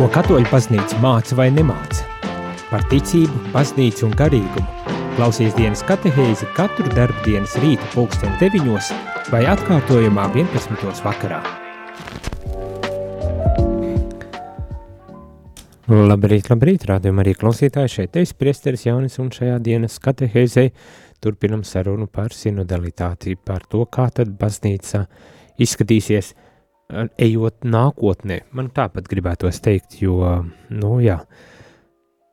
Ko katoļu baznīca māca vai nemāca? Par ticību, baznīcu un garīgumu. Klausies dienas katehēzi katru darbu dienas rīta pulksten 9 vai atkārtojumā 11. vakarā. Labrīt, labrīt, rādījumā arī klausītāji šeit tevis priesteris Jaunis un šajā dienas katehēzē turpinam sarunu par sinodalitāti, par to, kā tad baznīca izskatīsies – ejot nākotnē. Man tāpat gribētos teikt, jo, nu jā,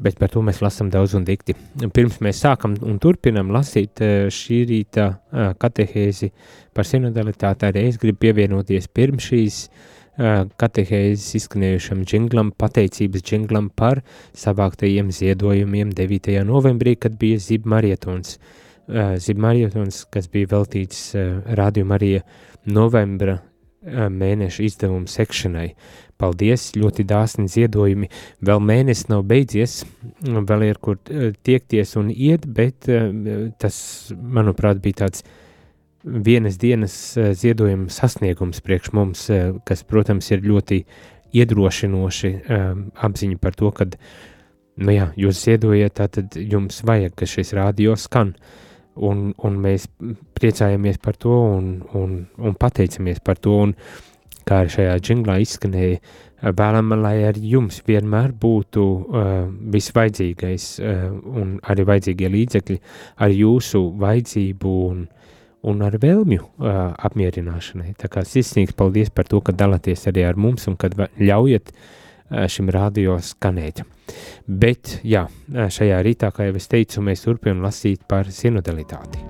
bet par to mēs lasām daudz un dikti. Pirms mēs sākam un turpinam lasīt eh, šī rīta eh, katehēzi par sinodalitāti, arī es gribu pievienoties pirms šīs eh, katehēzes izskanējušam džinglam, pateicības džinglam par savāktajiem ziedojumiem 9. novembrī, kad bija Zibmarietons. Zibmarietons, kas bija veltīts Radio Marija novembra mēneša izdevumu sekšanai. Paldies, ļoti dāsni ziedojumi. Vēl mēnesis nav beidzies, vēl ir kur tiekties un iet, bet tas, manuprāt, bija tāds vienas dienas ziedojuma sasniegums priekš mums, kas, protams, ir ļoti iedrošinoši apziņa par to, ka, nu jā, jūs ziedojat, tad jums vajag, ka šis rādio skan. Uh, un, un mēs priecājamies par to un, un, un pateicamies par to, un kā arī šajā džinglā izskanēja, vēlam, lai arī jums vienmēr būtu uh, visvajadzīgais uh, un arī vajadzīgie līdzekļi ar jūsu vajadzību un, un ar vēlmju uh, apmierināšanai. Tā kā sirsnīgs paldies par to, ka dalāties arī ar mums un kad ļaujat uh, šim radio skanēt. Bet, jā, šajā rītā, kā jau es teicu, mēs turpinām lasīt par sinodalitāti.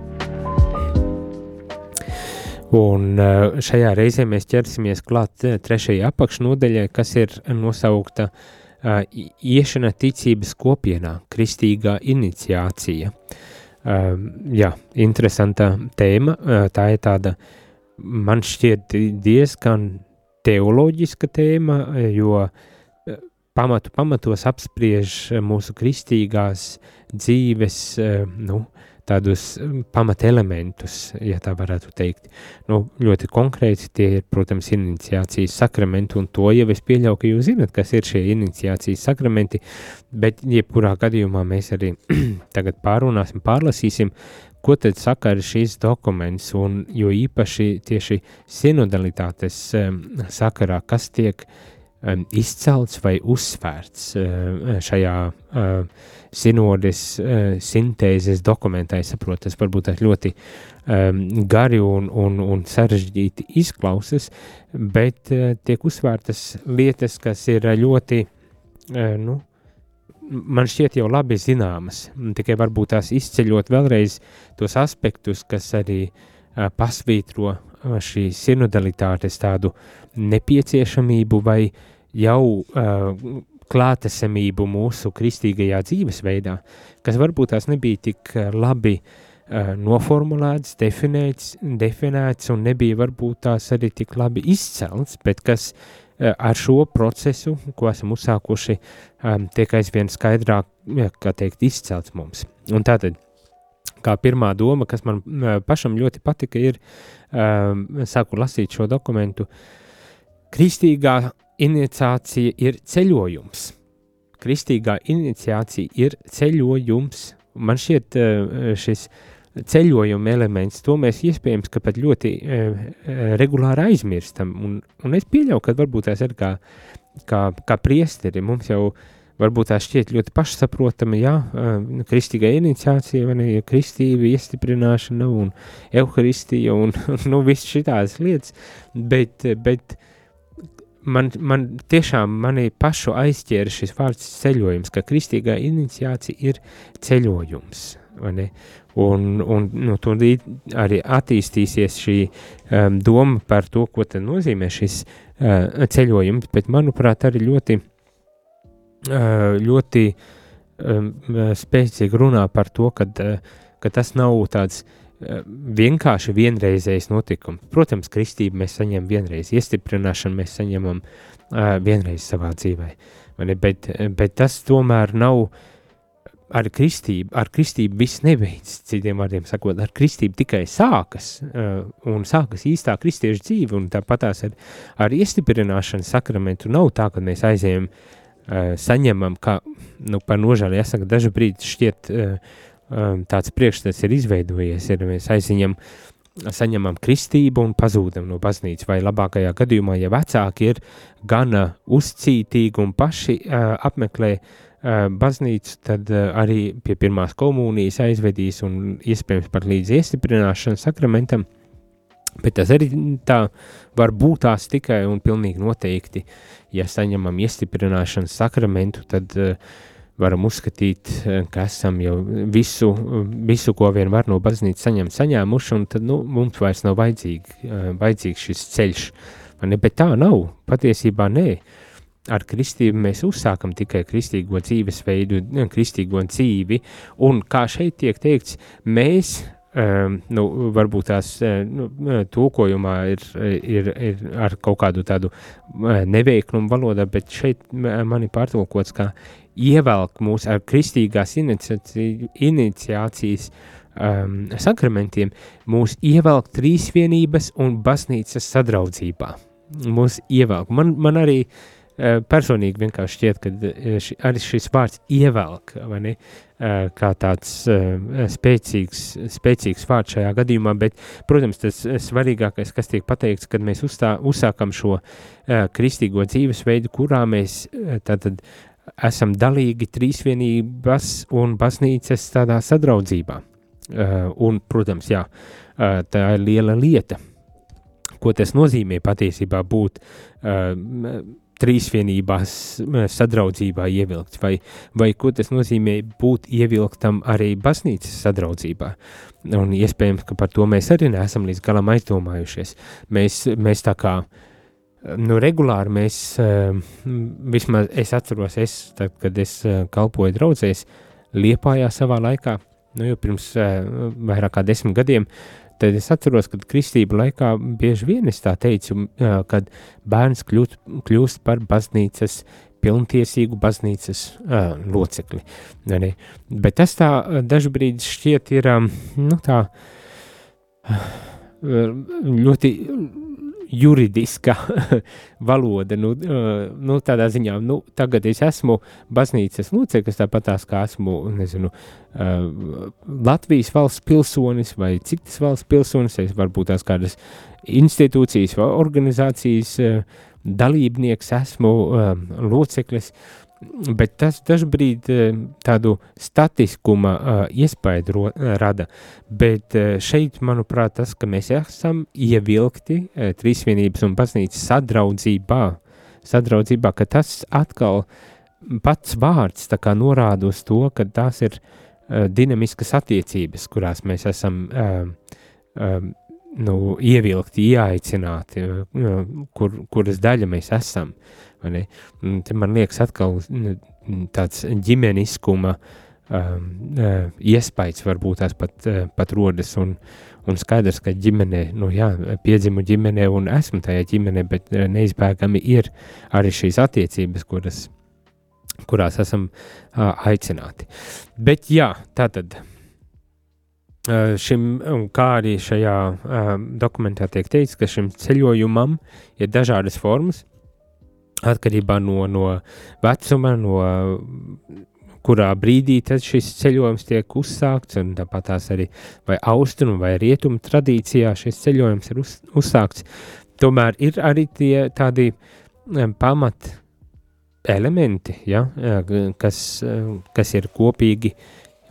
Un šajā reizē mēs ķersimies klāt trešajai apakšnodeļai, kas ir nosaukta iešana ticības kopienā, kristīgā iniciācija. Uh, jā, interesanta tēma, tā ir tāda, man šķiet diezgan teoloģiska tēma, jo uh, pamatu pamatos apspriež eh, mūsu kristīgās dzīves, eh, nu, tādus eh, pamatelementus, ja tā varētu teikt. Nu, ļoti konkrēti tie ir, protams, iniciācijas sakramenti, un to jau es pieļauju, ka jūs zinat, kas ir šie iniciācijas sakramenti, bet jebkurā gadījumā mēs arī tagad pārunāsim, pārlasīsim, ko tad saka šīs dokuments, un jo īpaši tieši sinodalitātes sakarā, kas tiek um, izcelts vai uzsvērts uh, šajā uh, sinodes uh, sintēzes dokumentā. Es saprotu, tas varbūt ļoti um, gari un, un, un sarežģīti izklausas, bet tiek uzsvērtas lietas, kas ir ļoti, nu, man šķiet jau labi zināmas, tikai varbūt tās izceļot vēlreiz tos aspektus, kas arī pasvītro šī sinodalitātes tādu nepieciešamību vai jau uh, klātesamību mūsu kristīgajā dzīvesveidā, kas varbūt tās nebija tik labi uh, noformulēts, definēts, definēts un nebija varbūt tās arī tik labi izcelts, bet kas uh, ar šo procesu, ko esam uzsākuši, um, tiek aizvien skaidrāk, kā teikt, izcelts mums. Un tātad, kā pirmā doma, kas man uh, pašam ļoti patika, ir, um, sāku lasīt šo dokumentu, kristīgā iniciācija ir ceļojums. Kristīgā iniciācija ir ceļojums. Man šķiet, eh, šis ceļojuma elements, to mēs iespējams pat ļoti eh, regulāri aizmirstam. Un, un es pieļauju, ka varbūt tās ir kā, kā, kā priesteri. Mums jau varbūt tā šķiet ļoti pašsaprotama, jā, eh, kristīgā iniciācija, ne, kristība, iestiprināšana un evaharistija un, nu, viss šitās lietas, bet, bet man, man tiešām mani pašu aizķēra šis vārds ceļojums, ka kristīgā iniciācija ir ceļojums. Un, un nu, tur arī attīstīsies šī um, doma par to, ko nozīmē šis uh, ceļojums, bet manuprāt arī ļoti, uh, ļoti um, spēcīgi runā par to, kad, uh, ka tas nav tāds uh, vienkārši vienreizējs notikums. Protams, kristību mēs saņemam vienreiz, iestiprināšanu mēs saņemam uh, vienreiz savā dzīvē, bet, bet tas tomēr nav ar kristību. Ar kristību viss nebeidzas, citiem vārdiem sakot, ar kristību tikai sākas uh, un sākas īstā kristiešu dzīve, un tāpat tās ar, ar iestiprināšanu sakramentu nav tā, ka mēs aizējam saņemam, kā nu, par nožēlu jāsaka, dažu brīdi šķiet tāds priekšstats ir izveidojies, ir mēs aiziņam, saņemam kristību un pazūdam no baznīcas, vai labākajā gadījumā, ja vecāki ir gana uzcītīgi un paši apmeklē baznīcu, tad arī pie pirmās komunijas aizvedīs un iespējams pat līdz iestiprināšanas sakramentam, Bet tas arī tā var būt tās tikai un pilnīgi noteikti, ja saņemam iestiprināšanas sakramentu, tad uh, varam uzskatīt, uh, ka esam jau visu, visu, ko vien var no baznīcas saņemt, saņēmuši, un tad nu, mums vairs nav vajadzīgi, uh, vajadzīgs šis ceļš. Ne, bet tā nav, patiesībā nē. Ar kristību mēs uzsākam tikai kristīgo dzīvesveidu, kristīgo dzīvi, un kā šeit tiek teikts, mēs Um, nu, varbūt tās nu, tulkojumā ir, ir, ir ar kaut kādu tādu neveiklumu valodā, bet šeit man ir pārtulkots, kā ievelk mūs ar kristīgās iniciācijas um, sakramentiem, mūs ievelk trīsvienības un baznīcas sadraudzībā. Mūs ievelk. Man, man arī uh, personīgi vienkārši šķiet, ka ši, arī šis vārds ievelk, ne, kā tāds spēcīgs, spēcīgs vārds šajā gadījumā, bet, protams, tas svarīgākais, kas tiek pateikts, kad mēs uzstā, uzsākam šo kristīgo dzīvesveidu, kurā mēs tātad esam dalīgi trīsvienības un baznīcas tādā sadraudzībā. Un, protams, jā, tā ir liela lieta, ko tas nozīmē patiesībā būt trīsvienībās sadraudzībā ievilkts, vai, vai ko tas nozīmē būt ievilktam arī baznīcas sadraudzībā. Un iespējams, ka par to mēs arī neesam līdz galam aizdomājušies. Mēs, mēs tā kā, nu, regulāri mēs, vismaz es atceros, es, tad, kad es kalpoju draudzēs, Liepājā savā laikā, nu, jau pirms vairāk kā desmit gadiem, uh, Tad es atceros, ka kristību laikā bieži vien es tā teicu, kad bērns kļūst, kļūst par baznīcas, pilntiesīgu baznīcas uh, locekli. Ne? Bet tas tā dažbrīd šķiet ir, nu tā, ļoti juridiska valoda. Nu, nu, tādā ziņā, nu, tagad es esmu baznīcas loceklis, tāpat tās kā esmu, nezinu, Latvijas valsts pilsonis vai citas valsts pilsonis, es varbūt tās kādas institūcijas vai organizācijas dalībnieks, esmu loceklis, bet tas dažbrīd eh, tādu statiskuma uh, iespaidu rada, bet šeit, manuprāt, tas, ka mēs esam ievilkti trīsvienības un baznīcas sadraudzībā, sadraudzībā, ka tas atkal pats vārds norāda uz to, ka tās ir dinamiskas attiecības, kurās mēs esam uh, uh, nu, ievilkti, ieaicināti, kur, kuras daļa mēs esam. Uh, Te man liekas, atkal tāds ģimeniskuma um, uh, iespējas varbūt tās pat, uh, pat rodas. Un, un skaidrs, ka ģimenē, nu jā, piedzimu ģimenē un esmu tajā ģimenē, bet uh, neizbēgami ir arī šīs attiecības, kuras, kurās esam uh, aicināti. Bet jā, tā tad. Šim, kā arī šajā uh, dokumentā tiek teikts, ka šim ceļojumam ir dažādas formas, atkarībā no, no vecuma, no kurā brīdī šis ceļojums tiek uzsākts, un tāpat tās arī vai austrumu vai rietumu tradīcijā šis ceļojums ir uz, uzsākts. Tomēr ir arī tie tādi pamat elementi, ja, kas, kas ir kopīgi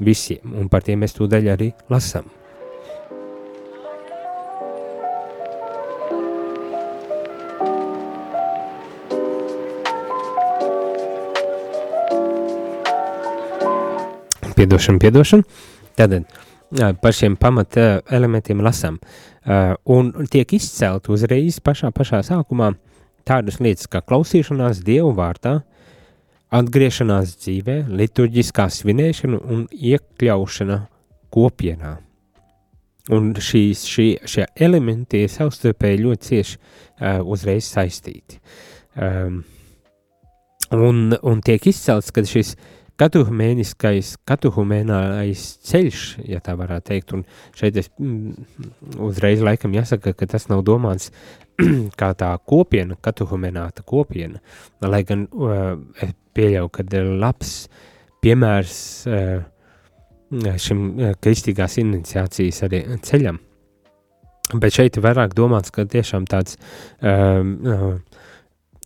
visiem, un par tiem mēs tūdaļ arī lasām. Piedošana, piedošana. Tātad par šiem pamata elementiem lasām. Un tiek izcelt uzreiz pašā, pašā sākumā tādas lietas kā klausīšanās Dievu vārtā, atgriešanās dzīvē, liturģiskā svinēšana un iekļaušana kopienā. Un šīs, šie, šie elementi ir savstarpēji ļoti cieši uh, uzreiz saistīti. Um, un, un tiek izcelts, ka šis katuhumēniskais, katuhumēnais ceļš, ja tā varētu teikt, un šeit es mm, uzreiz laikam jāsaka, ka tas nav domāts kā tā kopiena, katuhumēnāta kopiena, lai gan uh, es pieļauju, ka labs piemērs uh, šim uh, kristīgās iniciācijas arī ceļam, bet šeit ir vairāk domāts, ka tiešām tāds uh,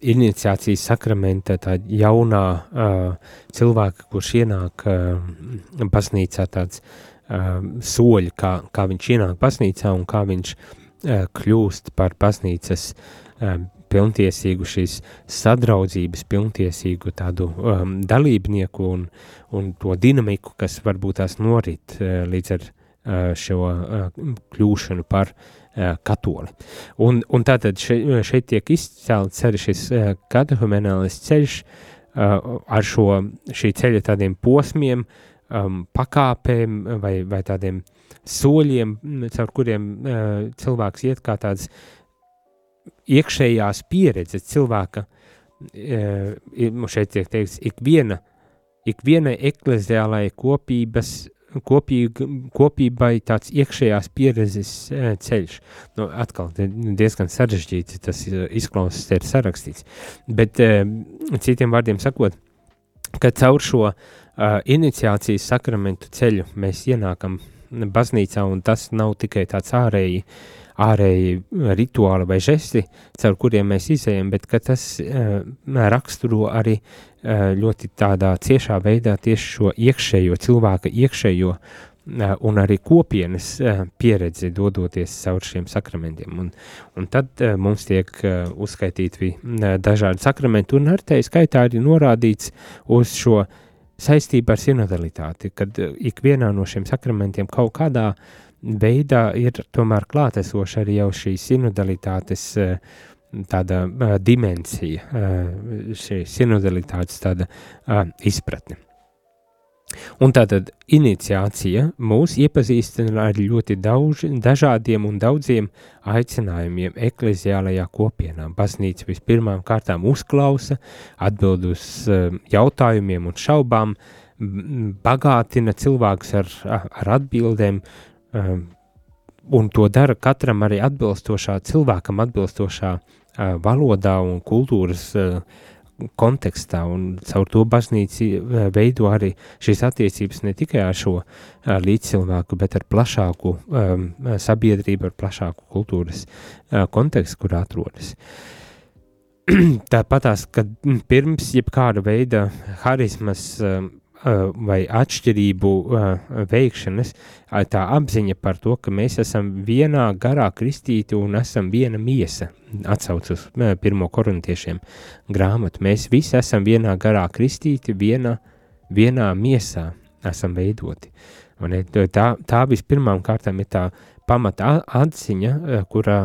iniciācijas sakramenta tā jaunā uh, cilvēka, kurš ienāk uh, baznīcā tāds uh, soļi, kā, kā viņš ienāk baznīcā un kā viņš uh, kļūst par baznīcas uh, pilntiesīgu šīs sadraudzības, pilntiesīgu tādu um, dalībnieku un, un to dinamiku, kas varbūt tās norit uh, līdz ar uh, šo uh, kļūšanu par uh, katoli. Un, un tātad šeit, šeit tiek izcēlts arī šis katehumenālis ceļš ar šo šī ceļa tādiem posmiem, um, pakāpēm vai, vai tādiem soļiem, caur kuriem cilvēks iet kā tāds iekšējās pieredzes cilvēka, šeit tiek teikts, ikviena, ikvienai ekleziālai kopības kopīga, kopībai tāds iekšējās pieredzes e, ceļš. Nu, atkal diezgan sarežģīti tas izklausās, ir sarakstīts. Bet e, citiem vārdiem sakot, ka caur šo uh, iniciācijas sakramentu ceļu mēs ienākam baznīcā, un tas nav tikai tāds ārēji, ārēji rituāli vai žesti, caur kuriem mēs izējam, bet tas uh, raksturo arī uh, ļoti tādā ciešā veidā tieši šo iekšējo cilvēka iekšējo uh, un arī kopienas uh, pieredzi dodoties caur šiem sakramentiem. Un, un tad uh, mums tiek uh, uzskaitīti uh, dažādi sakramenti, un ar te skaitā arī norādīts uz šo saistību ar sinodalitāti, kad uh, ikvienā no šiem sakramentiem kaut kādā uh, veidā ir tomēr klātesoša arī jau šī sinodalitātes eh, tāda uh, dimensija, uh, šī sinodalitātes tāda izpratne. Un tātad iniciācija mūs iepazīstina ar ļoti daudz, dažādiem un daudziem aicinājumiem ekleziālajā kopienā. Baznīca vispirmām kārtām uzklausa, atbild uz jautājumiem un šaubām, bagātina cilvēkus ar, ar atbildēm, un to dara katram arī atbilstošā, cilvēkam atbilstošā valodā un kultūras kontekstā, un caur to baznīca veido arī šīs attiecības ne tikai ar šo līdzcilvēku, bet ar plašāku um, sabiedrību, ar plašāku kultūras uh, kontekstu, kur atrodas. Tāpatās, kad pirms jebkāda veida harizmas um, vai atšķirību veikšanas, tā apziņa par to, ka mēs esam vienā garā kristīti un esam viena miesa, atsauc uz pirmo korintiešiem grāmatu. Mēs visi esam vienā garā kristīti, viena, vienā miesā esam veidoti. Tā, tā vispirmām kārtām ir tā pamata atziņa, kurā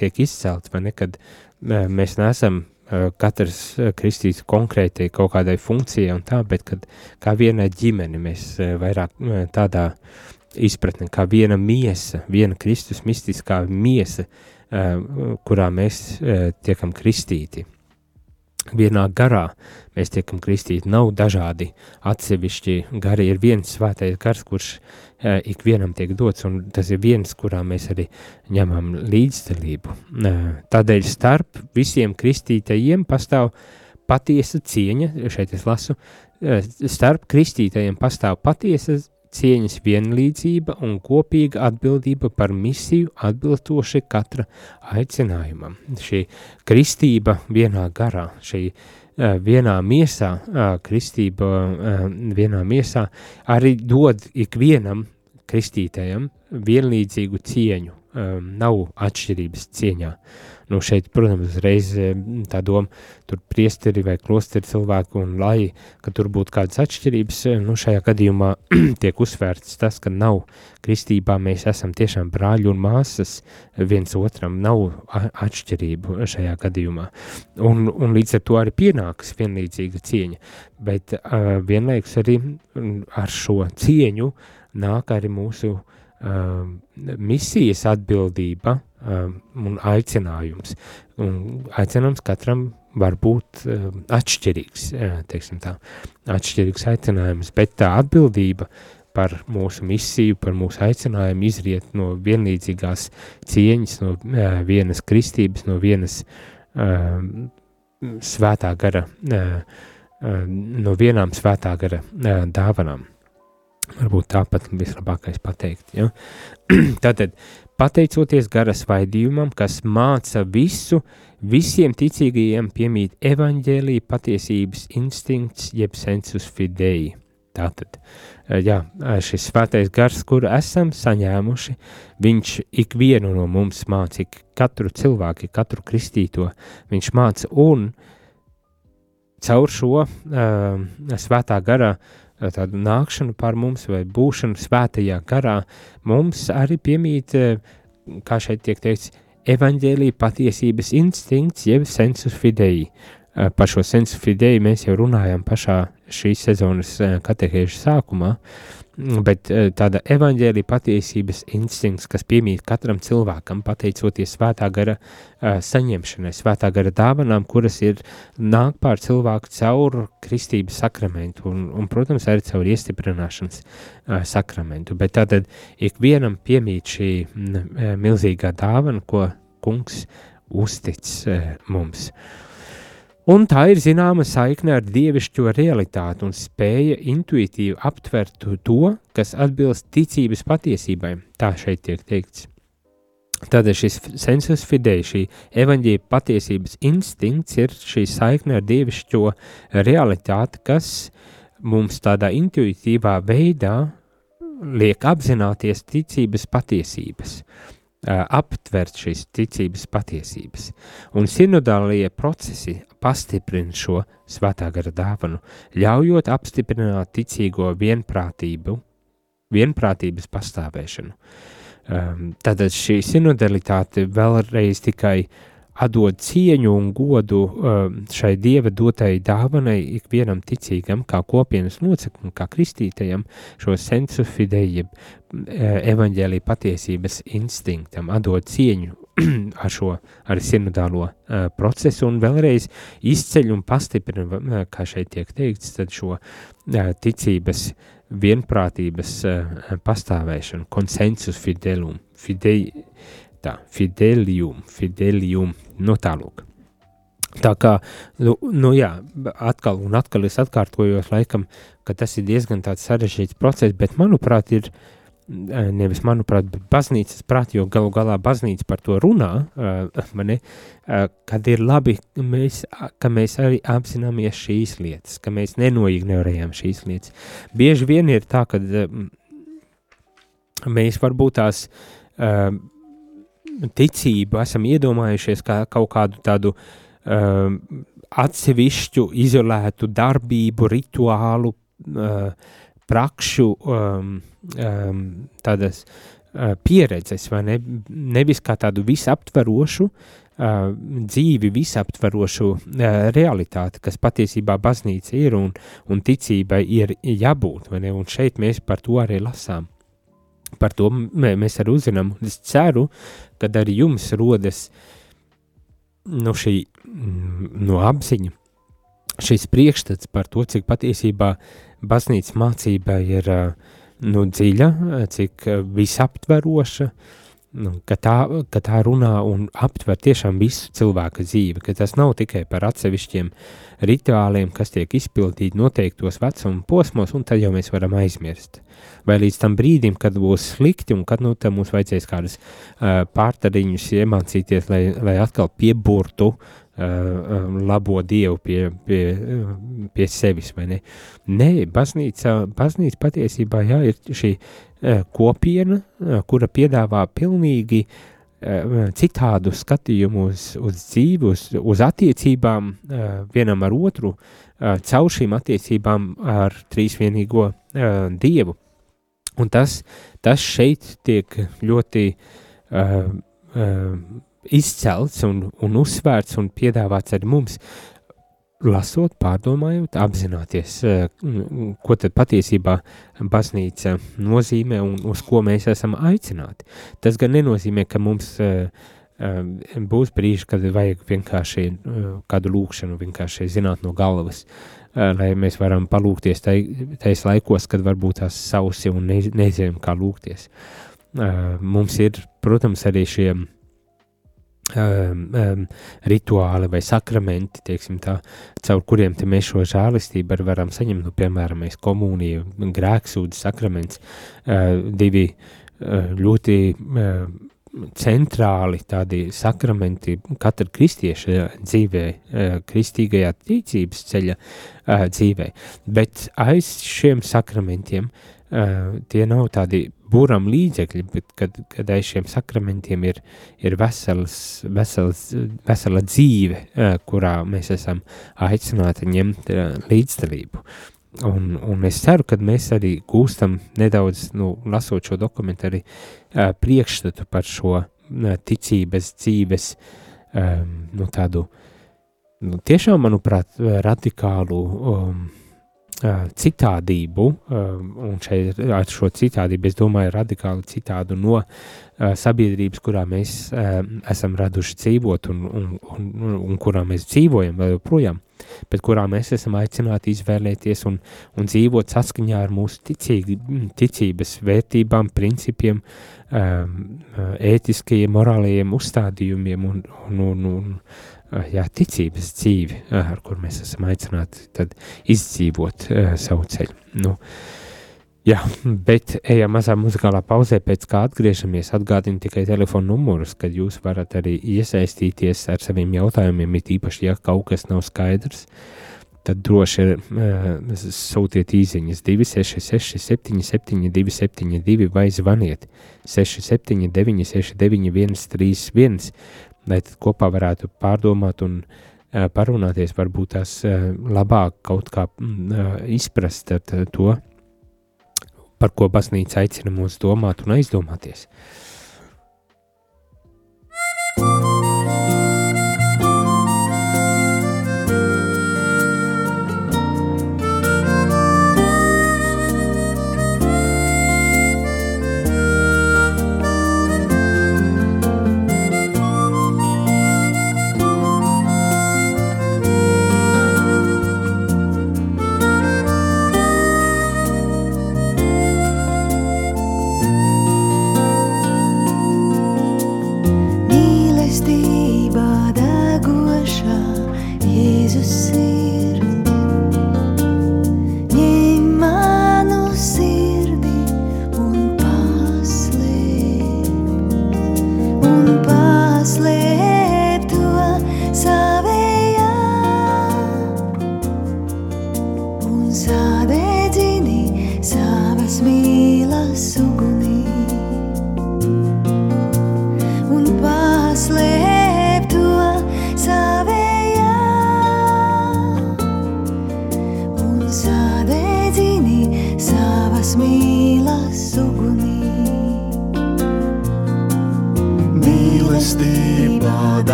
tiek izcelts, vai ne, kad mēs neesam katrs kristīts konkrētai kaut kādai funkcijai un tā, bet kad kā viena ģimene mēs vairāk tādā izpratne, kā viena miesa, viena Kristus mistiskā miesa, kurā mēs tiekam kristīti vienā garā mēs tiekam kristīti. Nav dažādi atsevišķi gari, ir viens svētais gars, kurš ikvienam tiek dots, un tas ir viens, kurā mēs arī ņemam līdzdalību. Uh, tādēļ starp visiem kristītajiem pastāv patiesa cieņa, šeit es lasu, uh, starp kristītajiem pastāv patiesa cieņas vienlīdzība un kopīga atbildība par misiju atbilstoši katra aicinājumam. Šī kristība vienā garā, šī uh, vienā miesā, uh, kristība uh, vienā miesā arī dod ikvienam kristītajam vienlīdzīgu cieņu, um, nav atšķirības cieņā. Nu, šeit, protams, uzreiz tā doma, tur priesteri vai klosteri cilvēku un lai, ka tur būtu kādas atšķirības, nu, šajā gadījumā tiek uzsvērts tas, ka nav kristībā, mēs esam tiešām brāļi un māsas viens otram, nav atšķirību šajā gadījumā. Un, un līdz ar to arī pienākas vienlīdzīga cieņa, bet uh, vienlaikus arī ar šo cieņu nāk arī mūsu uh, misijas atbildība, un aicinājums. Un aicinājums katram var būt atšķirīgs, teiksim tā, atšķirīgs aicinājums, bet tā atbildība par mūsu misiju, par mūsu aicinājumu izriet no vienlīdzīgās cieņas, no vienas kristības, no vienas svētā gara, no vienām svētā gara dāvanām. Varbūt tāpat vislabākais pateikt. Ja? Tātad, pateicoties gara svaidījumam, kas māca visu, visiem ticīgajiem piemīt evaņģēlīja patiesības instinkts jeb sensus fidei. Tātad, jā, šis svētais gars, kuru esam saņēmuši, viņš ikvienu no mums māca, katru cilvēku, katru kristīto, viņš māca un caur šo uh, svētā garā uh, tādu nākšanu pār mums vai būšanu svētajā garā, mums arī piemīt, kā šeit tiek teikts, evaņģēlīja patiesības instinkts, jeb sensus fidei. Par šo sensu fidei mēs jau runājam pašā šīs sezonas katehēžu sākumā, bet eh, tāda evaņģēlīja patiesības instinkts, kas piemīt katram cilvēkam, pateicoties svētā gara uh, saņemšanai, svētā gara dāvanām, kuras ir nāk pār cilvēku caur kristības sakramentu un, un protams, arī caur iestiprināšanas uh, sakramentu. Bet tātad ikvienam piemīt šī uh, milzīgā dāvana, ko kungs uztic mums. Uh, Un tā ir zināma saikne ar dievišķo realitāti un spēja intuitīvi aptvert to, kas atbilst ticības patiesībai. Tā šeit tiek teikts. Tādēļ šis sensus fidei, šī evaņģīja patiesības instinkts ir šī saikne ar dievišķo realitāti, kas mums tādā intuitīvā veidā liek apzināties ticības patiesības aptvert šīs ticības patiesības. Un sinodālie procesi pastiprina šo svētā gara dāvanu, ļaujot apstiprināt ticīgo vienprātību, vienprātības pastāvēšanu. Um, tātad šī sinodalitāte vēlreiz tikai uh, atdod cieņu un godu um, šai dieva dotai dāvanai ikvienam ticīgam, kā kopienas loceklim, kā kristītajam, šo sensu fidei, e, evaņģēlī patiesības instinktam, atdod cieņu ar šo ar sinodālo uh, procesu un vēlreiz izceļ un pastiprina, kā šeit tiek teikts, tad šo uh, ticības vienprātības uh, pastāvēšanu, konsensus fidelum, fidei, tā, fidelium, fidelium, no tālūk. Tā kā, nu, nu jā, atkal un atkal es atkārtojos laikam, ka tas ir diezgan sarežģīts process, bet manuprāt ir, eh, nevis manuprāt, bet baznīcas prāt, jo galu galā baznīca par to runā, mani, uh, kad ir labi, mēs, ka mēs arī apzināmies šīs lietas, ka mēs nenoignorējam šīs lietas. Bieži vien ir tā, ka mēs varbūt tās ticību esam iedomājušies kā kaut kādu tādu um, atsevišķu, izolētu darbību, rituālu, uh, prakšu, um, um, tādas uh, pieredzes, vai ne? Nevis kā tādu visaptverošu uh, dzīvi, visaptverošu uh, realitāti, kas patiesībā baznīca ir un, un ticībai ir jābūt, vai ne? Un šeit mēs par to arī lasām. Par to mēs arī uzzinām. Es ceru, ka arī jums rodas no šī no apziņa, šis priekšstats par to, cik patiesībā baznīcas mācība ir nu, dziļa, cik visaptveroša, nu, ka, tā, ka tā runā un aptver tiešām visu cilvēka dzīvi, ka tas nav tikai par atsevišķiem rituāliem, kas tiek izpildīti noteiktos vecuma posmos, un tad jau mēs varam aizmirst. Vai līdz tam brīdim, kad būs slikti, un kad nu, mums vajadzēs kādas uh, pārtariņus iemācīties, lai, lai atkal pieburtu uh, labo dievu pie, pie, pie sevis? Nē, baznīca, baznīca patiesībā jā, ir šī kopiena, eh, kura piedāvā pilnīgi eh, citādu skatījumu uz, uz dzīvi, uz, uz attiecībām vienam ar otru, caur šīm attiecībām ar trīsvienīgo dievu. Un tas, tas šeit tiek ļoti uh, uh, izcelts un, un uzsvērts un piedāvāts arī mums. Lasot, pārdomājot, apzināties, ko tad patiesībā baznīca nozīmē un uz ko mēs esam aicināti. Tas gan nenozīmē, ka mums būs brīži, kad vajag vienkārši kādu lūkšanu, vienkārši zināt no galvas, lai mēs varam palūkties tais laikos, kad varbūt tās sausi un nezinām, kā lūgties. Mums ir, protams, arī šie um, um, rituāli vai sakramenti, tā, caur kuriem mēs šo žēlistību arī varam saņemt, nu, piemēram, mēs komuniju, grēksūdas sakraments, uh, divi uh, ļoti uh, centrāli tādi sakramenti katra kristieša dzīvē, kristīgajā ticības ceļa dzīvē, bet aiz šiem sakramentiem tie nav tādi būram līdzekļi, bet kad, kad aiz šiem sakramentiem ir, ir vesels, vesels, vesela dzīve, kurā mēs esam aicināti ņemt līdzdalību. Un, un es ceru, ka mēs arī gūstam nedaudz, nu, lasot šo dokumentu, arī uh, priekšstatu par šo uh, ticības dzīves, um, nu, tādu, nu, tiešām, manuprāt, radikālu um, citādību, un šeit ar šo citādību es domāju radikāli citādu no sabiedrības, kurā mēs esam raduši dzīvot un, un, un, un kurā mēs dzīvojam vēl joprojām, bet kurā mēs esam aicināti izvēlēties un, un dzīvot saskaņā ar mūsu ticīgi, ticības vērtībām, principiem, ētiskajiem, morālajiem uzstādījumiem un, un, un, un jā, ticības dzīvi, eh, ar kur mēs esam aicināti izdzīvot uh, savu ceļu. Nu, jā, bet ejam mazā muzikālā pauzē, pēc kā atgriežamies, atgādinu tikai telefonu numurus, kad jūs varat arī iesaistīties ar saviem jautājumiem, it īpaši, ja kaut kas nav skaidrs, tad droši uh, sūtiet īziņas 266 77 272 vai zvaniet 679 69 131 lai tad kopā varētu pārdomāt un uh, parunāties, varbūt tās uh, labāk kaut kā uh, izprast to, par ko baznīca aicina mūs domāt un aizdomāties.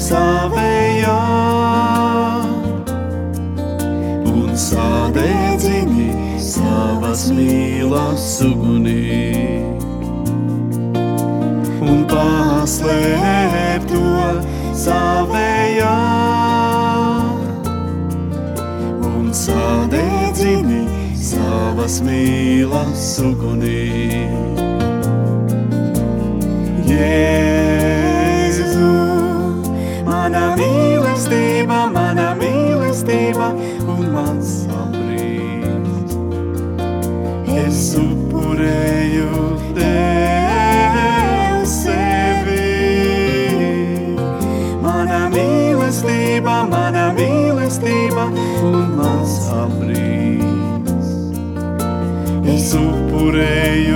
savējā un sadedzini savas mīlas ugunī. Un paslēp to savējā un sadedzini savas mīlas ugunī. Yeah mana mīlestība, mana mīlestība un mans saprīt. Es upurēju Tev sevi. Mana mīlestība, mana mīlestība un mans saprīt. Es upurēju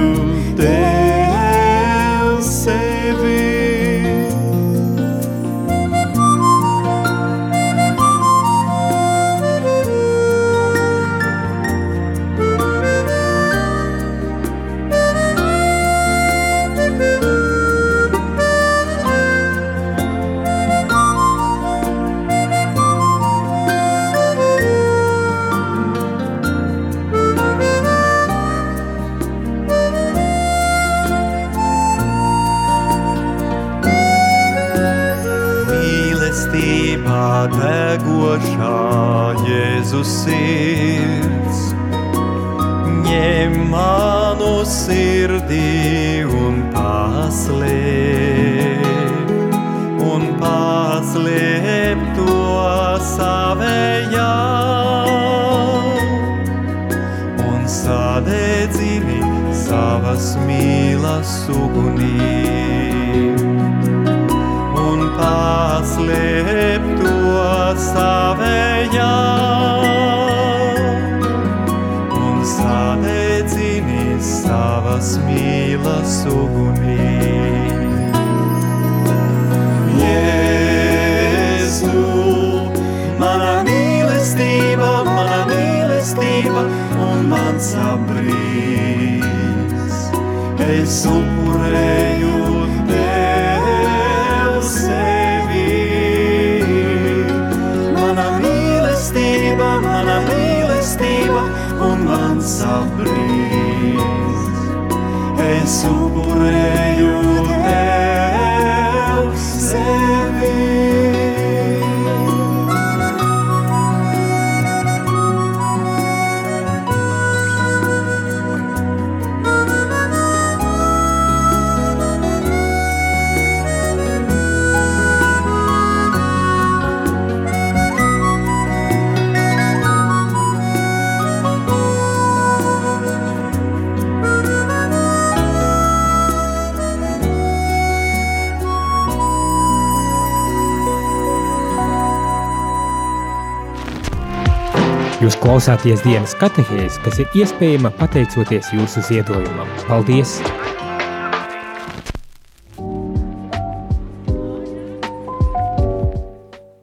radošā Jēzus sirds. Ņem manu sirdī un paslēp, un paslēp to savējā. Un sadedzini savas mīlas ugunī. Un paslēp mīlas ugunī. Jēzu, mana mīlestība, mana mīlestība un mans abrīns. Es upurēju klausāties dienas katehēs, kas ir iespējama pateicoties jūsu ziedojumam. Paldies!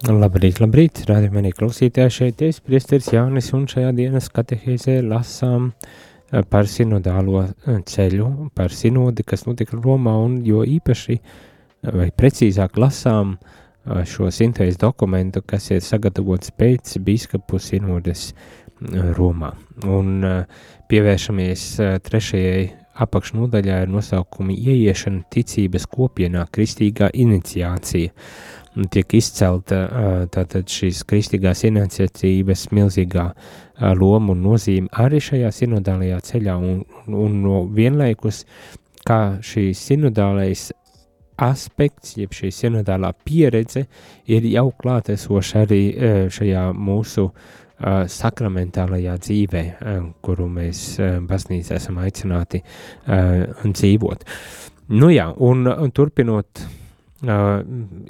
Labrīt, labrīt, rādi manī klausītāji šeit es, priesteris Jānis, un šajā dienas katehēzē lasām eh, par sinodālo eh, ceļu, par sinodi, kas notika Romā, un jo īpaši, eh, vai precīzāk lasām eh, šo sintēzes dokumentu, kas ir sagatavots pēc biskupu sinodes Romā. Un pievēršamies trešajai apakšnodaļā ar nosaukumu Ieiešana ticības kopienā kristīgā iniciācija. Un tiek izcelta tātad šīs kristīgās iniciatīvas milzīgā loma un nozīme arī šajā sinodālajā ceļā un, un no vienlaikus, kā šī sinodālais aspekts, jeb šī sinodālā pieredze ir jau klātesoša arī ā, šajā mūsu ā, sakramentālajā dzīvē, ā, kuru mēs baznīcā esam aicināti dzīvot. Nu jā, un, un turpinot Uh,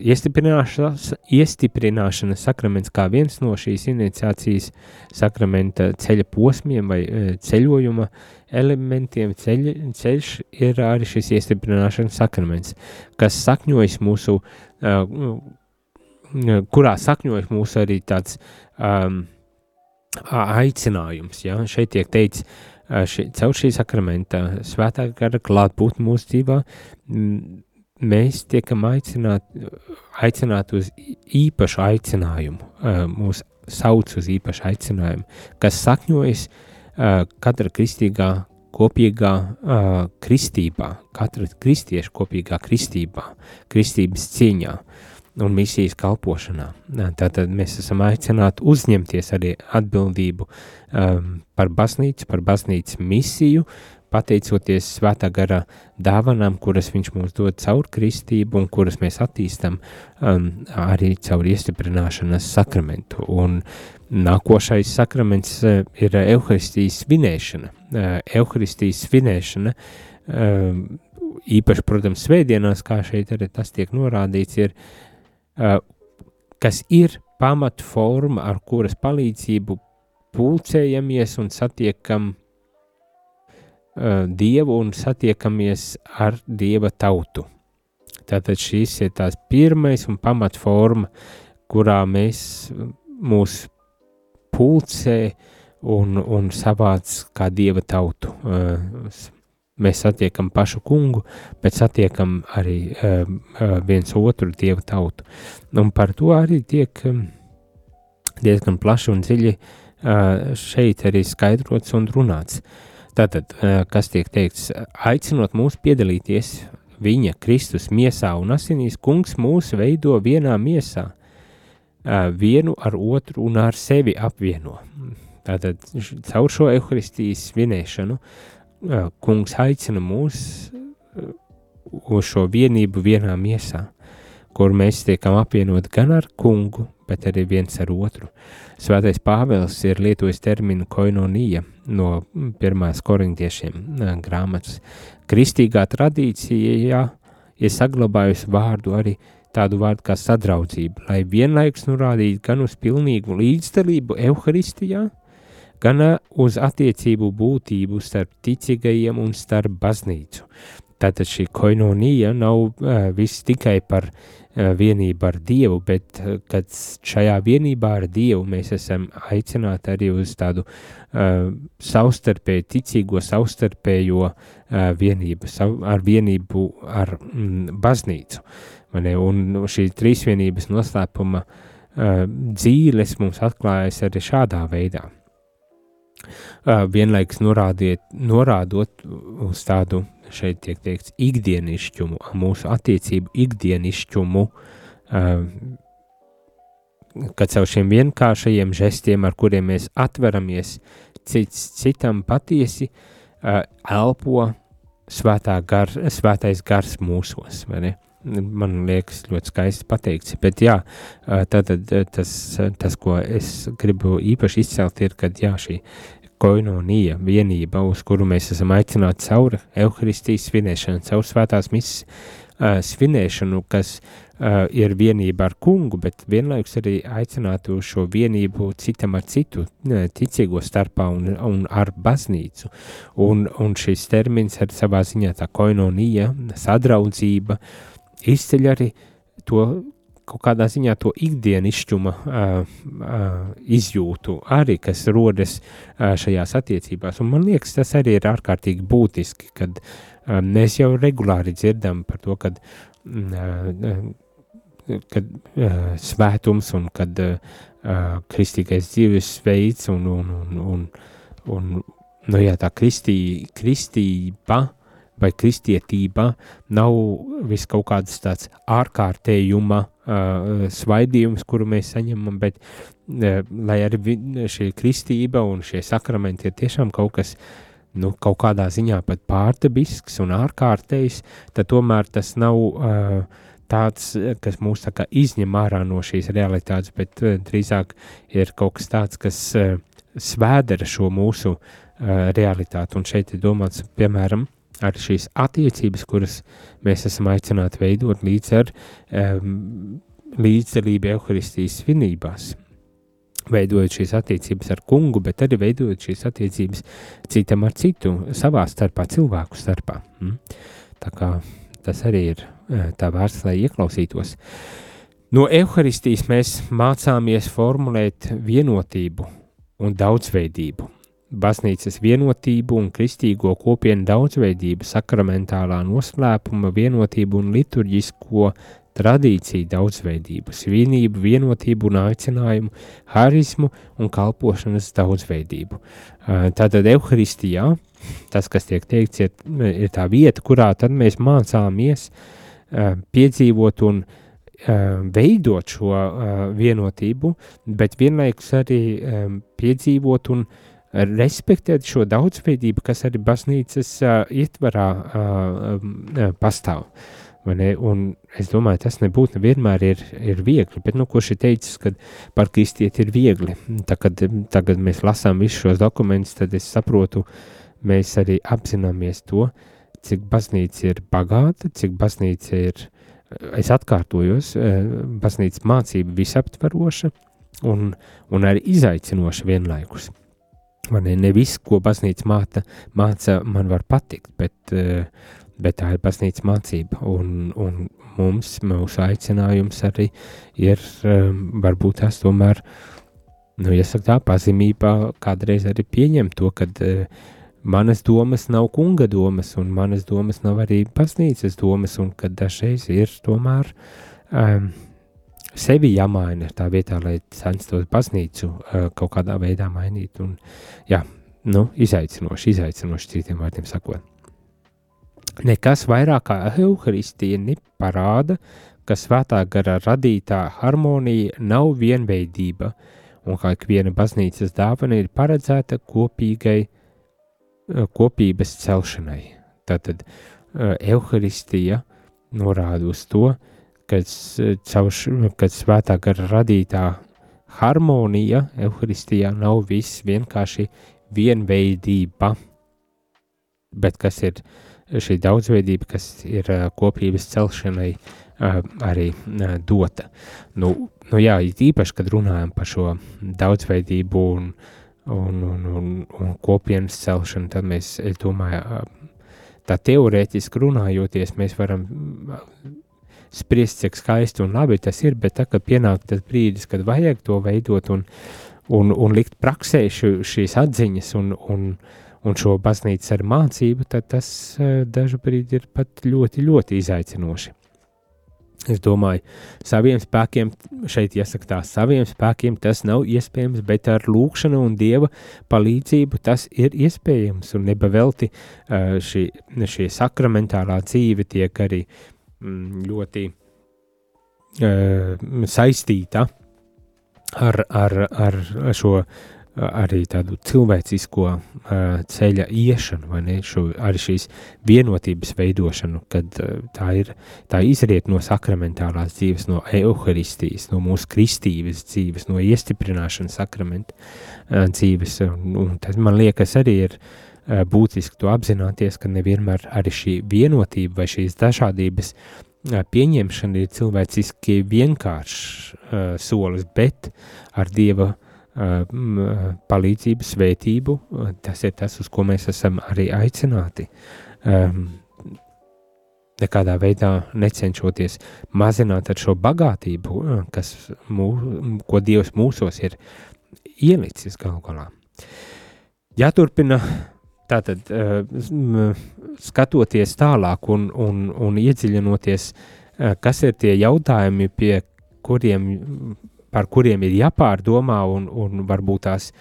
iestiprināšanas, iestiprināšanas sakraments kā viens no šīs iniciācijas sakramenta ceļa posmiem vai uh, ceļojuma elementiem ceļ, ceļš ir arī šis iestiprināšanas sakraments, kas sakņojas mūsu, uh, kurā sakņojas mūsu arī tāds um, aicinājums, ja? šeit tiek teikts, ši, caur šī sakramenta svētā gara klātbūt mūsu dzīvā, m, mēs tiekam aicināti aicināt uz īpašu aicinājumu, mūs sauc uz īpašu aicinājumu, kas sakņojas katra kristīgā kopīgā kristībā, katra kristieša kopīgā kristībā, kristības cieņā un misijas kalpošanā. Tātad mēs esam aicināti uzņemties arī atbildību um, par baznīcu, par baznīcas misiju, pateicoties svētā gara dāvanām, kuras viņš mums dod caur kristību un kuras mēs attīstam um, arī caur iestiprināšanas sakramentu. Un nākošais sakraments uh, ir Euharistijas svinēšana. Uh, Euharistijas svinēšana, uh, īpaši, protams, svētdienās, kā šeit arī tas tiek norādīts, ir, uh, kas ir pamatforma, ar kuras palīdzību pulcējamies un satiekam Dievu un satiekamies ar Dieva tautu. Tātad šīs ir tās pirmais un pamatforma, kurā mēs mūs pulcē un, un savāc kā Dieva tautu. Uh, mēs satiekam pašu kungu, bet satiekam arī uh, uh, viens otru Dieva tautu. Un par to arī tiek diezgan plaši un dziļi uh, šeit arī skaidrots un runāts. Tātad, kas tiek teikts, aicinot mūs piedalīties viņa Kristus miesā un asinīs, kungs mūs veido vienā miesā. vienu ar otru un ar sevi apvieno. Tātad caur šo evaharistijas svinēšanu kungs aicina mūs uz šo vienību vienā miesā, kur mēs tiekam apvienot gan ar kungu, bet arī viens ar otru. Svētais Pāvils ir lietojis terminu koinonija no pirmās korintiešiem grāmatas. Kristīgā tradīcijā ir saglabājusi vārdu arī tādu vārdu kā sadraudzība, lai vienlaikus norādītu gan uz pilnīgu līdzdalību Euharistijā, gan uz attiecību būtību starp ticīgajiem un starp baznīcu. Tātad šī koinonija nav uh, viss tikai par uh, vienību ar Dievu, bet uh, kad šajā vienībā ar Dievu mēs esam aicināti arī uz tādu uh, savstarpēju, ticīgo savstarpējo uh, vienību, sav, ar vienību ar mm, baznīcu. Mane, un šī trīsvienības noslēpuma uh, dzīves mums atklājas arī šādā veidā. Uh, vienlaiks norādiet, norādot uz tādu šeit tiek teikts ikdienišķumu, mūsu attiecību ikdienišķumu, kad caur šiem vienkāršajiem žestiem, ar kuriem mēs atveramies cits citam patiesi, elpo svētā gar, svētais gars mūsos, vai ne? Man liekas, ļoti skaisti pateikts. Bet, jā, tātad tas, tas, ko es gribu īpaši izcelt, ir, kad jā, šī koinonija, vienība, uz kuru mēs esam aicināti caur evaharistijas svinēšanu, caur svētās misijas uh, svinēšanu, kas uh, ir vienība ar kungu, bet vienlaikus arī aicināti uz šo vienību citam ar citu, ticīgo starpā un, un ar baznīcu. Un, un šis termins ar savā ziņā tā koinonija, sadraudzība, izceļ arī to kaut kādā ziņā to ikdienišķuma uh, uh, izjūtu arī, kas rodas uh, šajās attiecībās. Un man liekas, tas arī ir ārkārtīgi būtiski, kad uh, mēs jau regulāri dzirdam par to, kad, uh, kad uh, svētums un kad uh, kristīgais dzīvesveids un, un, un, un, un nu, jā, tā kristī, kristība vai kristietība nav vis kaut kāds tāds ārkārtējuma uh, svaidījums, kuru mēs saņemam, bet uh, lai arī šī kristība un šie sakramenti ir tiešām kaut kas, nu, kaut kādā ziņā pat pārdabisks un ārkārtējs, tad tomēr tas nav uh, tāds, kas mūs tā kā izņem ārā no šīs realitātes, bet uh, drīzāk ir kaut kas tāds, kas uh, svēdera šo mūsu uh, realitāti, un šeit ir domāts, piemēram, ar šīs attiecības, kuras mēs esam aicināti veidot līdz ar um, līdzdalību Euharistijas svinībās. Veidojot šīs attiecības ar kungu, bet arī veidojot šīs attiecības citam ar citu, savā starpā, cilvēku starpā. Mm? Tā kā tas arī ir e, tā vērts, lai ieklausītos. No evaharistijas mēs mācāmies formulēt vienotību un daudzveidību baznīcas vienotību un kristīgo kopienu daudzveidību, sakramentālā noslēpuma vienotību un liturģisko tradīciju daudzveidību, svinību, vienotību un aicinājumu, harizmu un kalpošanas daudzveidību. Tātad Euharistijā tas, kas tiek teikts, ir, ir tā vieta, kurā tad mēs mācāmies piedzīvot un veidot šo vienotību, bet vienlaikus arī piedzīvot un respektēt šo daudzveidību, kas arī baznīcas uh, ietvarā uh, pastāv. Un es domāju, tas nebūtu nevienmēr ir, ir viegli, bet, nu, kurš ir teicis, ka par kristieti ir viegli. Tā, kad tagad mēs lasām visus šos dokumentus, tad es saprotu, mēs arī apzināmies to, cik baznīca ir bagāta, cik baznīca ir, es atkārtojos, baznīca mācība visaptvaroša un, un arī izaicinoša vienlaikus. Man ne, viss, ko baznīca māca, māca, man var patikt, bet, eh, bet tā ir baznīca mācība. Un, un mums, mūsu aicinājums arī ir eh, varbūt tas tomēr, nu, jāsaka tā, pazemībā kādreiz arī pieņemt to, ka eh, manas domas nav kunga domas, un manas domas nav arī baznīcas domas, un ka dažreiz ir tomēr um, sevi jāmaina tā vietā, lai censtos baznīcu uh, kaut kādā veidā mainīt. Un, jā, nu, izaicinoši, izaicinoši citiem vārdiem sakot. Nekas vairāk kā evaharistija neparāda, ka svētā gara radītā harmonija nav vienveidība, un kā ikviena baznīcas dāvana ir paredzēta kopīgai, eh, kopības celšanai. Tātad evaharistija norāda uz to, ka caur kad svētā gara radītā harmonija evaharistijā nav viss vienkārši vienveidība, bet kas ir šī daudzveidība, kas ir kopības celšanai arī dota. Nu, nu jā, īpaši, kad runājam par šo daudzveidību un, un, un, un, un kopienas celšanu, tad mēs, es domāju, tā teorētiski runājoties, mēs varam spriest, cik skaisti un labi tas ir, bet tā, kad pienāk tas brīdis, kad vajag to veidot un, un, un likt praksē ši, šīs atziņas un, un, un šo baznīcas ar mācību, tad tas eh, dažu brīdi ir pat ļoti, ļoti izaicinoši. Es domāju, saviem spēkiem, šeit jāsaka tā, saviem spēkiem tas nav iespējams, bet ar lūkšanu un dieva palīdzību tas ir iespējams. Un nebavelti eh, šī, šī sakramentālā dzīve tiek arī Mm, ļoti uh, saistīta ar, ar, ar šo arī tādu cilvēcisko uh, ceļa iešanu, vai ne, šo, arī šīs vienotības veidošanu, kad uh, tā ir, tā izriet no sakramentālās dzīves, no euharistijas, no mūsu kristības dzīves, no iestiprināšanas sakramenta uh, dzīves, un, un tas man liekas arī ir uh, būtiski to apzināties, ka nevienmēr arī šī vienotība vai šīs dažādības pieņemšana ir cilvēciski vienkāršs uh, solis, bet ar Dieva uh, palīdzību, svētību, uh, tas ir tas, uz ko mēs esam arī aicināti. Um, nekādā veidā necenšoties mazināt šo bagātību, kas mū, ko Dievs mūsos ir ielicis galu galā. Jāturpina Tātad, uh, skatoties tālāk un, un, un iedziļinoties, uh, kas ir tie jautājumi, pie kuriem, par kuriem ir jāpārdomā un, un varbūt tās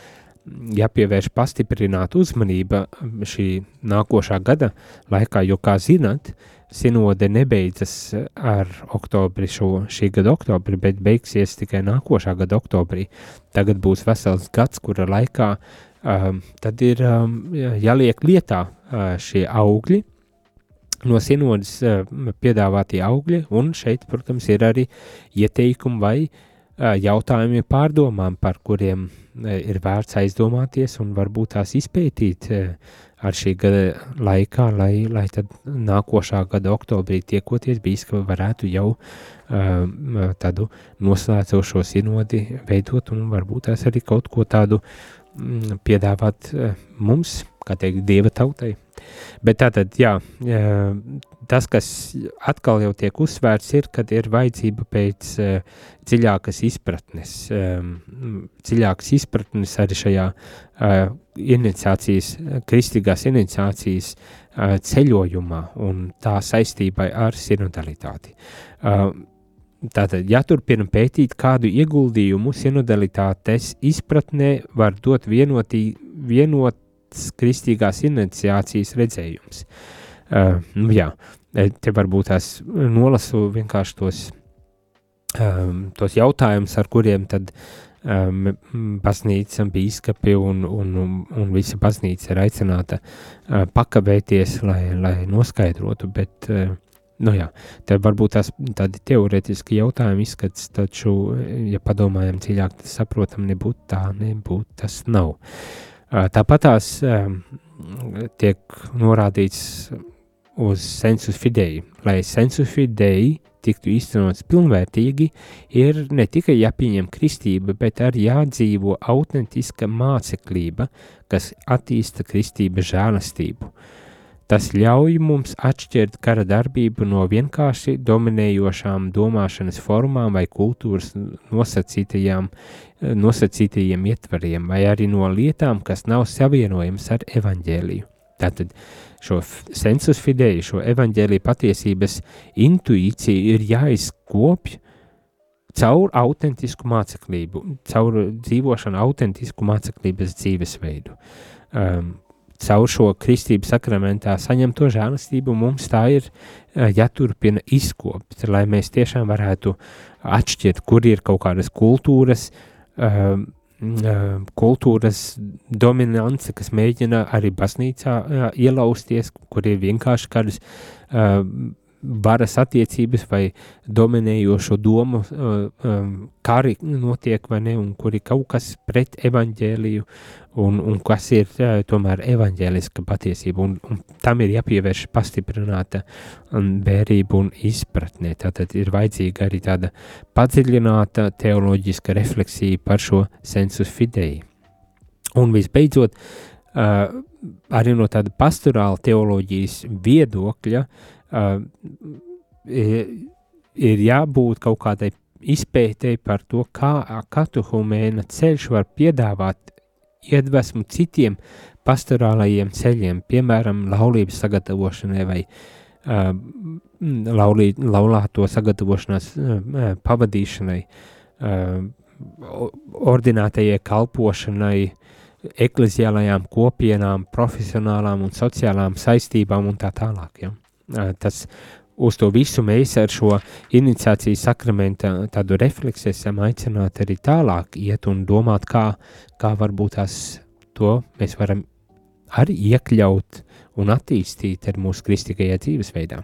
jāpievērš pastiprināta uzmanība šī nākošā gada laikā, jo, kā zinat, sinode nebeidzas ar oktobri šo, šī gada oktobri, bet beigsies tikai nākošā gada oktobrī. Tagad būs vesels gads, kura laikā um, tad ir um, jāliek lietā uh, šie augļi, no sinodas uh, piedāvātie augļi, un šeit, protams, ir arī ieteikumi vai uh, jautājumi pārdomām, par kuriem uh, ir vērts aizdomāties un varbūt tās izpētīt uh, ar šī gada laikā, lai, lai tad nākošā gada oktobrī tiekoties bīskapi varētu jau uh, tādu noslēdzošo sinodi veidot un varbūt tās arī kaut ko tādu Mm, piedāvāt mums, kā teikt, dieva tautai. Bet tātad, jā, eh, tas, kas atkal jau tiek uzsvērts, ir, kad ir vajadzība pēc uh, dziļākas izpratnes, um, dziļākas izpratnes arī šajā uh, iniciācijas, kristīgās iniciācijas uh, ceļojumā un tā saistībai ar sinodalitāti. Uh, Tātad, ja turpinam pētīt, kādu ieguldījumu sinodalitātes izpratnē var dot vienotī, vienots kristīgās iniciācijas redzējums. Uh, nu, jā, te varbūt tās nolasu vienkārši tos, um, tos jautājumus, ar kuriem tad um, baznīca, bīskapi un, un, un, un visa baznīca ir aicināta uh, pakavēties, lai, lai noskaidrotu, bet uh, Nu jā, tad varbūt tās tādi teorētiski jautājumi izskats, taču, ja padomājam dziļāk, tad saprotam, nebūtu tā, nebūtu tas nav. Tāpat tās tiek norādīts uz sensus fidei, lai sensus fidei tiktu īstenots pilnvērtīgi, ir ne tikai jāpieņem kristība, bet arī jādzīvo autentiska māceklība, kas attīsta kristības žēlastību. Tas ļauj mums atšķirt kara darbību no vienkārši dominējošām domāšanas formām vai kultūras nosacītajiem ietvariem, vai arī no lietām, kas nav savienojams ar evaņģēliju. Tātad šo sensus fidei, šo evaņģēliju patiesības intuīciju ir jāizkopj caur autentisku māceklību, caur dzīvošanu autentisku māceklības dzīvesveidu. Um, caur šo kristības sakramentā saņemto žēlastību mums tā ir uh, jāturpina izkopt, lai mēs tiešām varētu atšķirt, kur ir kaut kādas kultūras, uh, kultūras dominance, kas mēģina arī baznīcā ielausties, kur ir vienkārši kādas uh, varas attiecības vai dominējošo domu uh, um, kari notiek vai ne, un kur ir kaut kas pret evaņģēliju, un, un kas ir uh, tomēr evaņģēliska patiesība, un, un tam ir jāpievērš pastiprināta vērība un izpratne. Tātad ir vajadzīga arī tāda padziļināta teoloģiska refleksija par šo sensus fidei. Un visbeidzot, uh, arī no tāda pastorāla teoloģijas viedokļa, uh, uh, ir, ir jābūt kaut kādai izpētēji par to, kā katehumēna ceļš var piedāvāt iedvesmu citiem pastorālajiem ceļiem, piemēram, laulības sagatavošanai vai uh, laulī, laulāto sagatavošanās uh, pavadīšanai, uh, ordinātajai kalpošanai, ekleziālajām kopienām, profesionālām un sociālām saistībām un tā tālāk. Ja? tas uz to visu mēs ar šo iniciācijas sakramenta tādu refleksu esam aicināti arī tālāk iet un domāt, kā, kā varbūt tās to mēs varam arī iekļaut un attīstīt ar mūsu kristīgajā dzīvesveidā.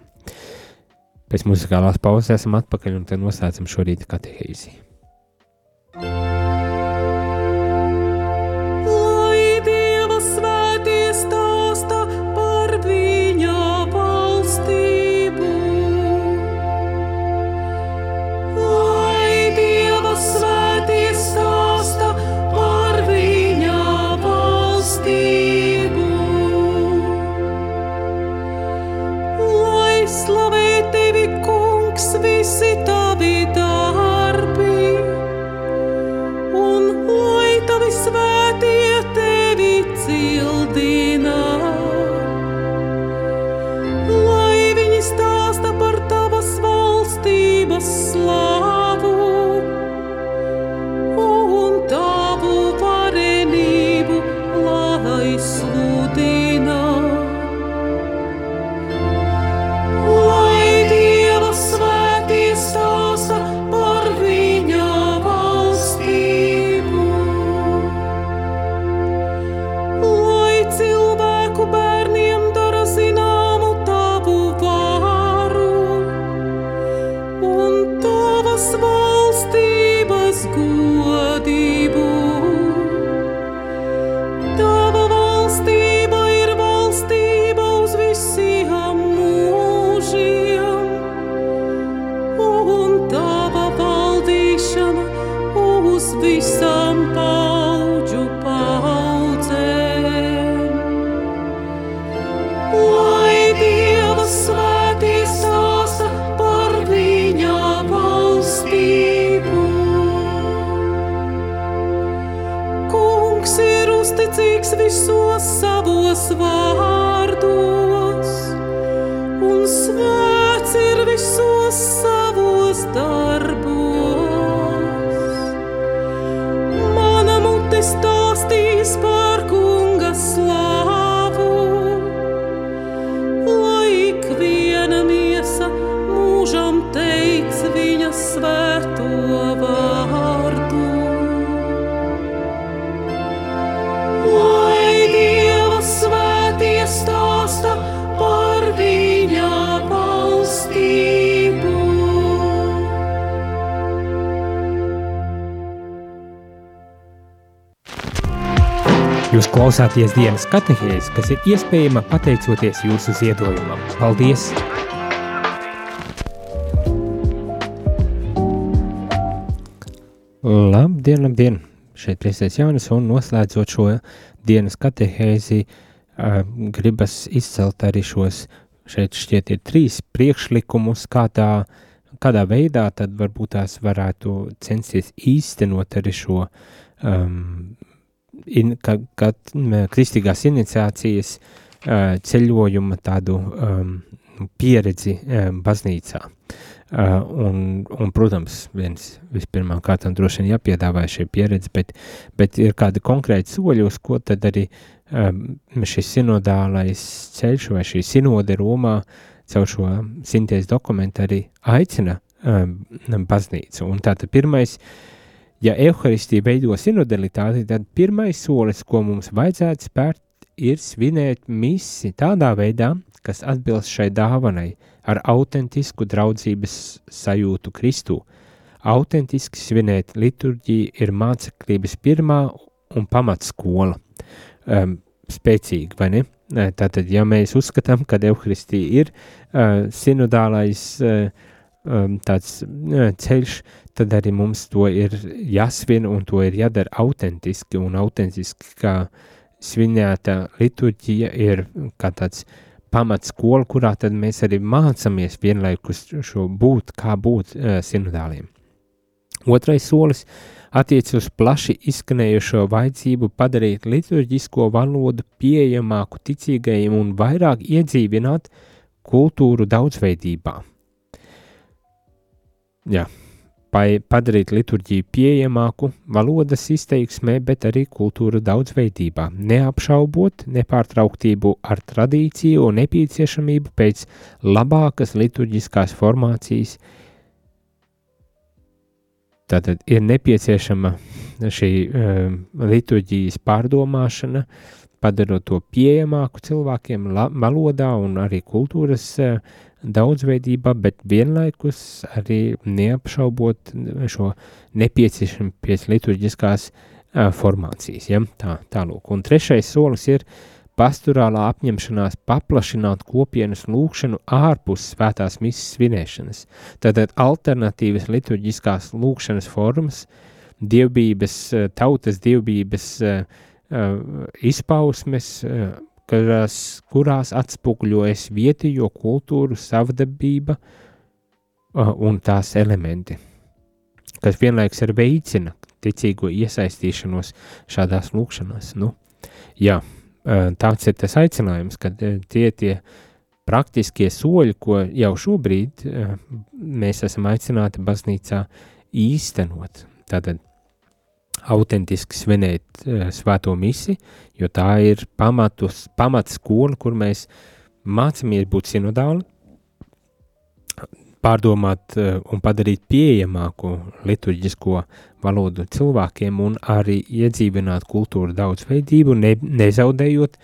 Pēc muzikālās pauzes esam atpakaļ un tad noslēdzam šorīt katehēzi. Jūs klausāties dienas katehēs, kas ir iespējama pateicoties jūsu ziedojumam. Paldies! Labdien, labdien! Šeit priestais Jānis un noslēdzot šo dienas katehēzi, gribas izcelt arī šos, šeit šķiet ir trīs priekšlikumus, kā tā, kādā veidā tad varbūt tās varētu censties īstenot arī šo um, in, ka, ka kristīgās iniciācijas uh, ceļojuma tādu um, pieredzi um, baznīcā. Uh, un, un, protams, viens vispirmām kārtām droši vien jāpiedāvā šī pieredze, bet, bet ir kādi konkrēti soļi, uz ko tad arī šis sinodālais ceļš vai šī sinode Romā caur šo sinties dokumentu arī aicina baznīcu. Un tātad pirmais, ja evaharistija veido sinodalitāti, tad pirmais solis, ko mums vajadzētu spērt, ir svinēt misi tādā veidā, kas atbilst šai dāvanai, ar autentisku draudzības sajūtu Kristu. Autentiski svinēt liturģiju ir māceklības pirmā un pamatskola. Um, spēcīgi, vai ne? Tātad, ja mēs uzskatām, ka Euharistija ir uh, sinodālais uh, um, tāds uh, ceļš, tad arī mums to ir jāsvin un to ir jādara autentiski un autentiski, kā svinēta liturģija ir kā tāds pamatskola, kurā tad mēs arī mācāmies vienlaikus šo būt, kā būt uh, sinodāliem. Otrais solis attiec uz plaši izskanējušo vajadzību padarīt liturģisko valodu pieejamāku ticīgajiem un vairāk iedzīvināt kultūru daudzveidībā. Jā, padarīt liturģiju pieejamāku valodas izteiksmē, bet arī kultūru daudzveidībā, neapšaubot nepārtrauktību ar tradīciju un nepieciešamību pēc labākas liturģiskās formācijas. Tātad ir nepieciešama šī uh, liturģijas pārdomāšana, padarot to pieejamāku cilvēkiem valodā un arī kultūras uh, daudzveidībā, bet vienlaikus arī neapšaubot šo nepieciešamību pēc liturģiskās uh, formācijas. Ja? Tā, tālūk. Un trešais solis ir pastorālā apņemšanās paplašināt kopienas lūkšanu ārpus svētās misijas svinēšanas. Tātad alternatīvas liturģiskās lūkšanas formas, dievbības, tautas dievbības uh, izpausmes, uh, kurās, kurās atspoguļojas vietējo kultūru, savdabība un tās elementi, kas vienlaiks arī veicina ticīgo iesaistīšanos šādās lūkšanās. Nu, jā, tāds ir tas aicinājums, ka uh, tie tie praktiskie soļi, ko jau šobrīd mēs esam aicināti baznīcā īstenot. Tātad autentiski svinēt uh, svēto misi, jo tā ir pamatus, pamats skola, kur mēs mācāmies būt sinodāli, pārdomāt uh, un padarīt pieejamāku liturģisko valodu cilvēkiem un arī iedzīvināt kultūru daudzveidību, ne, nezaudējot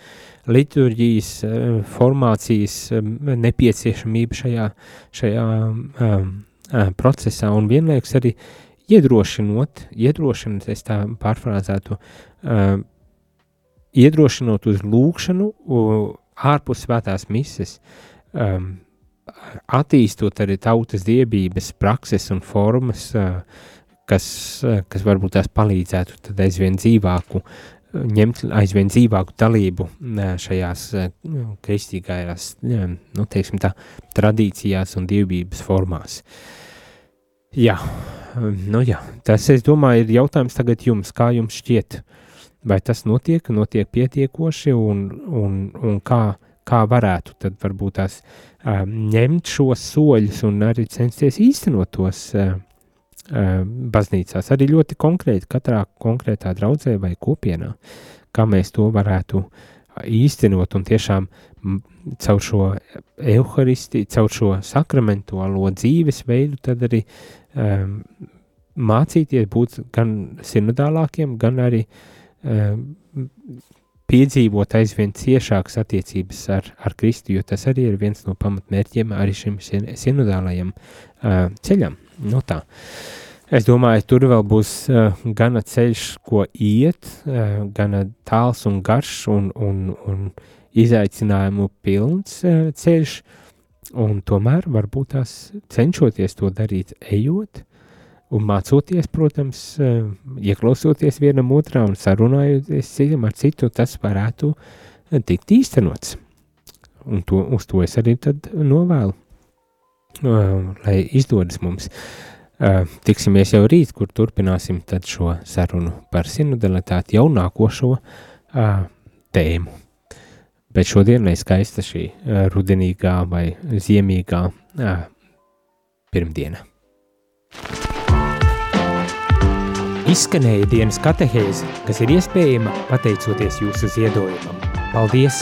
liturģijas uh, formācijas um, nepieciešamību šajā, šajā um, procesā. Un vienlaiks arī uh, iedrošinot, iedrošinot, es tā pārfrāzētu, uh, iedrošinot uz lūkšanu uh, ārpus svētās mises, um, attīstot arī tautas diebības prakses un formas, uh, kas, uh, kas varbūt tās palīdzētu tad aizvien dzīvāku, uh, ņemt aizvien dzīvāku dalību šajās kristīgajās, nu, teiksim tā, tradīcijās un dievības formās. Jā, nu jā, tas, es domāju, ir jautājums tagad jums, kā jums šķiet, vai tas notiek, notiek pietiekoši un, un, un kā, kā varētu tad varbūt tās um, ņemt šos soļus un arī censties īstenot tos uh, uh, baznīcās, arī ļoti konkrēti katrā konkrētā draudzē vai kopienā, kā mēs to varētu īstenot un tiešām caur šo evaharistiju, caur šo sakramentuālo dzīvesveidu, tad arī um, mācīties būt gan sinodālākiem, gan arī um, piedzīvot aizvien ciešākas attiecības ar, ar Kristu, jo tas arī ir viens no pamatmērķiem arī šim sinodālajam uh, ceļam. Nu tā. Es domāju, tur vēl būs uh, gana ceļš, ko iet, uh, gana tāls un garš un, un, un izaicinājumu pilns uh, ceļš, uh, Un tomēr varbūt tās cenšoties to darīt, ejot un mācoties, protams, eh, ieklausoties vienam otrā un sarunājoties citam ar citu, tas varētu eh, tikt īstenots. Un to, uz to es arī tad novēlu, uh, lai izdodas mums. Uh, tiksimies jau rīt, kur turpināsim šo sarunu par sinodalitāti jau nākošo tēmu. Bet šodien ir skaista šī rudenīgā vai ziemīgā pirmdiena. Izskanēja dienas katehēze, kas ir iespējama pateicoties jūsu ziedojumam. Paldies!